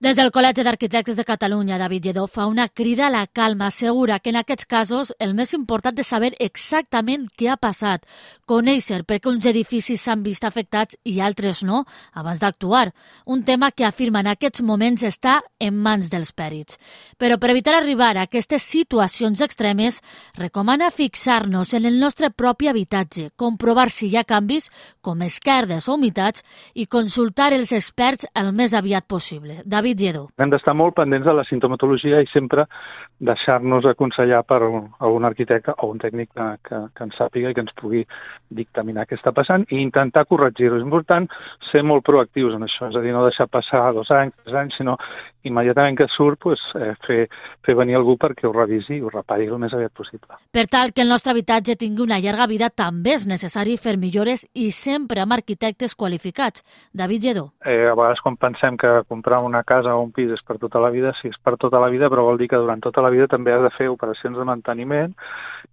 Des del Col·legi d'Arquitectes de Catalunya, David Lledó fa una crida a la calma, assegura que en aquests casos el més important és saber exactament què ha passat, conèixer per què uns edificis s'han vist afectats i altres no, abans d'actuar, un tema que afirma en aquests moments està en mans dels pèrits. Però per evitar arribar a aquestes situacions extremes, recomana fixar-nos en el nostre propi habitatge, comprovar si hi ha canvis, com esquerdes o humitats, i consultar els experts el més aviat possible. David David Lledó. Hem d'estar molt pendents de la sintomatologia i sempre deixar-nos aconsellar per algun arquitecte o un tècnic que, que, que ens sàpiga i que ens pugui dictaminar què està passant i intentar corregir-ho. És important ser molt proactius en això, és a dir, no deixar passar dos anys, tres anys, sinó immediatament que surt pues, eh, fer, fer venir algú perquè ho revisi i ho repari el més aviat possible. Per tal que el nostre habitatge tingui una llarga vida, també és necessari fer millores i sempre amb arquitectes qualificats. David Lledó. Eh, a vegades quan pensem que comprar una casa o un pis és per tota la vida, sí, és per tota la vida, però vol dir que durant tota la vida també has de fer operacions de manteniment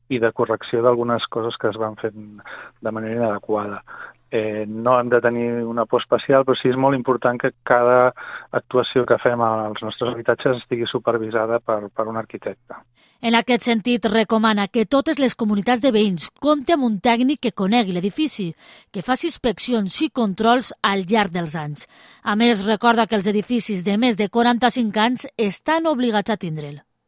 i de correcció d'algunes coses que es van fent de manera inadequada eh, no hem de tenir una por especial, però sí és molt important que cada actuació que fem als nostres habitatges estigui supervisada per, per un arquitecte. En aquest sentit, recomana que totes les comunitats de veïns compti amb un tècnic que conegui l'edifici, que faci inspeccions i controls al llarg dels anys. A més, recorda que els edificis de més de 45 anys estan obligats a tindre'l.